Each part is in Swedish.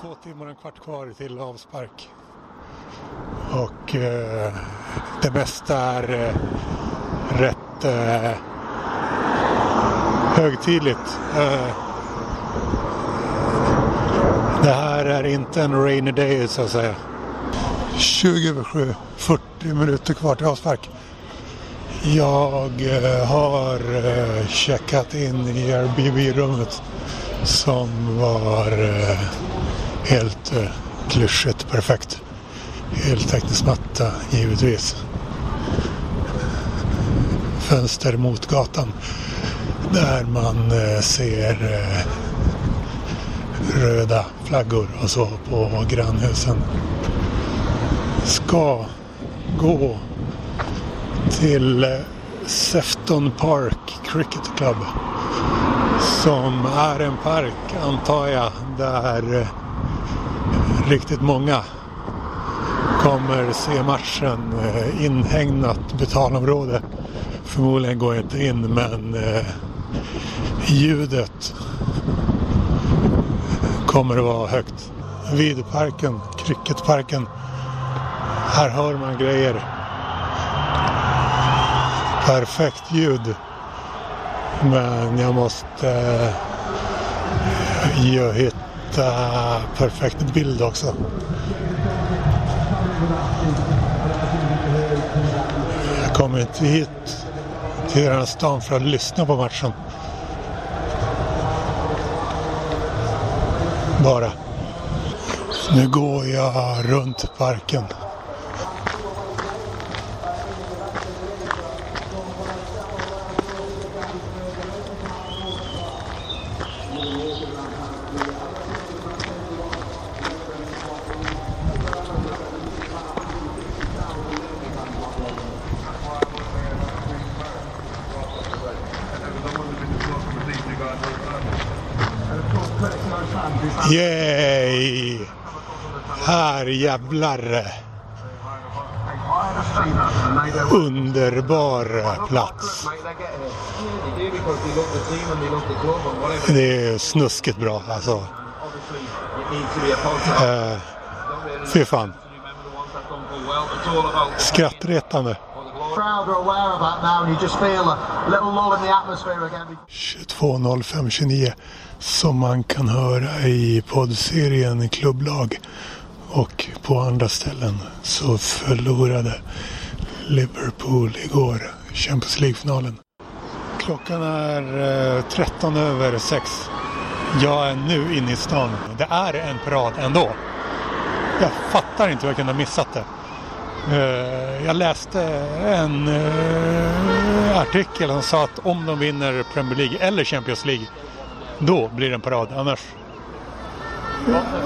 två timmar och en kvart kvar till avspark. Och eh, det mesta är eh, rätt eh, högtidligt. Eh, det här är inte en rainy day så att säga. 20 över 7, 40 minuter kvar till avspark. Jag eh, har eh, checkat in i Airbnb-rummet som var eh, helt eh, klyschigt perfekt. Heltäckningsmatta givetvis. Fönster mot gatan där man eh, ser eh, röda flaggor och så på grannhusen. Ska gå till eh, Sefton Park Cricket Club som är en park antar jag där eh, riktigt många kommer se matchen. Eh, inhägnat betalområde. Förmodligen går jag inte in men eh, ljudet kommer att vara högt. Vid parken, cricketparken. Här hör man grejer. Perfekt ljud. Men jag måste eh, ju uh, eh, perfekt bild också. Jag kommer inte hit till den här stan för att lyssna på matchen. Bara. Nu går jag runt parken. Yay! Här jävlar! Underbar plats. Det är snuskigt bra alltså. Eh, fy fan. Skrattretande crowd are aware of that now and you just feel a little lull in the atmosphere again. 22.05.29 som man kan höra i poddserien Klubblag. Och på andra ställen så förlorade Liverpool igår Champions League-finalen. Klockan är eh, 13 över 6. Jag är nu inne i stan. Det är en parad ändå. Jag fattar inte hur jag kunde ha missat det. Eh, jag läste en eh, artikel som sa att om de vinner Premier League eller Champions League då blir det en parad. Annars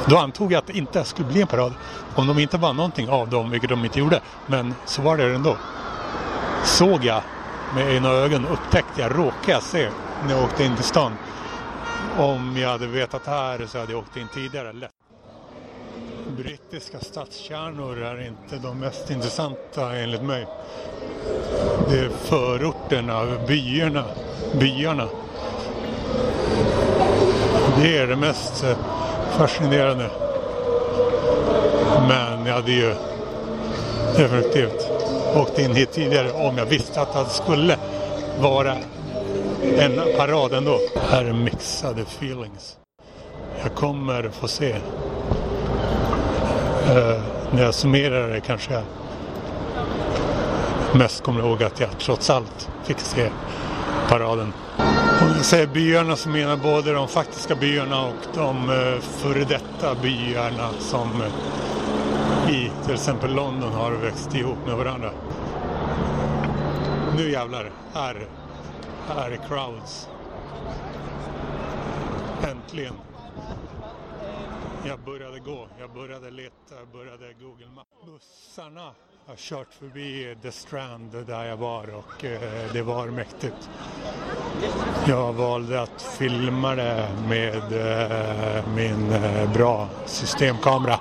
då antog jag att det inte skulle bli en parad. Om de inte vann någonting av dem, vilket de inte gjorde. Men så var det ändå. Såg jag med ena ögon, upptäckte jag, råkade jag se när jag åkte in till stan. Om jag hade vetat här så hade jag åkt in tidigare lätt. Brittiska stadskärnor är inte de mest intressanta enligt mig. Det är förorterna, byarna, byarna. Det är det mest eh, fascinerande. Men jag hade ju definitivt åkt in hit tidigare om jag visste att det skulle vara en parad ändå. Här är mixade feelings. Jag kommer få se. Eh, när jag summerar det kanske jag mest kommer ihåg att jag trots allt fick se paraden. Om jag säger byarna så menar jag både de faktiska byarna och de eh, före detta byarna som eh, i till exempel London har växt ihop med varandra. Nu jävlar, här, här är crowds. Äntligen. Jag började gå, jag började leta, jag började Google Maps. Bussarna har kört förbi The Strand där jag var och eh, det var mäktigt. Jag valde att filma det med eh, min eh, bra systemkamera.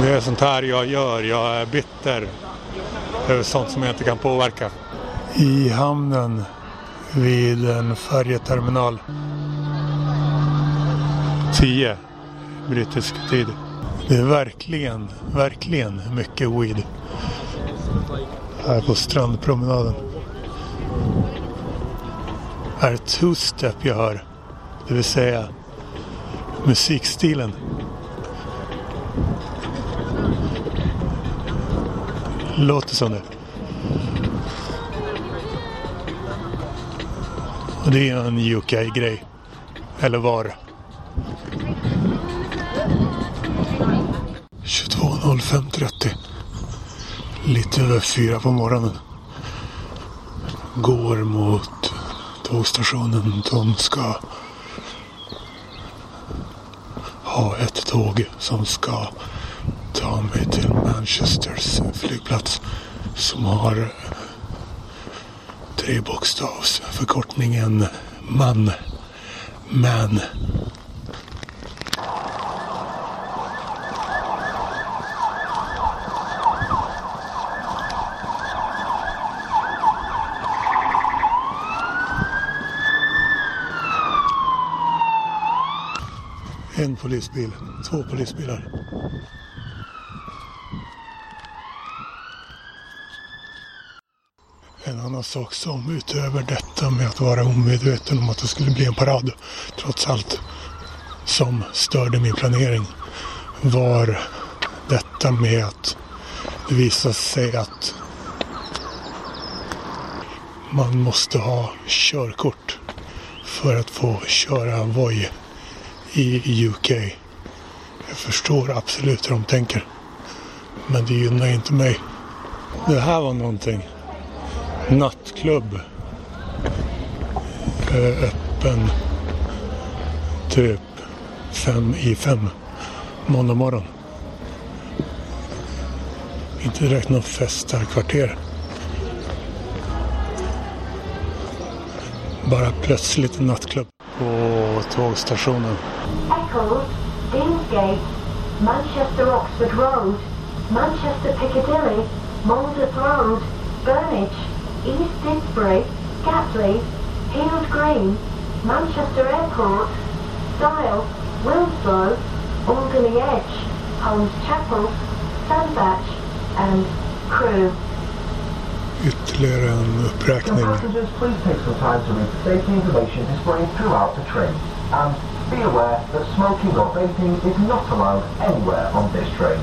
Det är sånt här jag gör. Jag är bitter över sånt som jag inte kan påverka. I hamnen vid en färjeterminal 10 brittisk tid. Det är verkligen, verkligen mycket weed. Här på strandpromenaden. Är two-step jag hör. Det vill säga musikstilen. Låter som det. Det är en UK-grej. Eller var. 22.05.30. Lite över fyra på morgonen. Går mot tågstationen. De ska ha ett tåg som ska ta mig till Manchesters flygplats. Som har tre bokstavs förkortningen MAN. MAN. En polisbil, två polisbilar. En annan sak som utöver detta med att vara omedveten om att det skulle bli en parad, trots allt, som störde min planering var detta med att det visade sig att man måste ha körkort för att få köra Voi i UK. Jag förstår absolut hur de tänker. Men det gynnar inte mig. Det här var någonting. Nattklubb. Öppen typ fem i fem. Måndag morgon. Inte direkt någon festarkvarter. Bara plötsligt en nattklubb på tågstationen. Echo, Deansgate, Manchester Oxford Road, Manchester Piccadilly, Monmouth Road, Burnage, East Didsbury, Gatley, Heald Green, Manchester Airport, Stile, Wilslow, Alderney Edge, Holmes Chapel, Sandbach and Crewe. Ytterligare en uppräkning. passengers, please take some time to read the safety information displayed throughout the train. And be aware that smoking or vaping is not allowed anywhere on this train.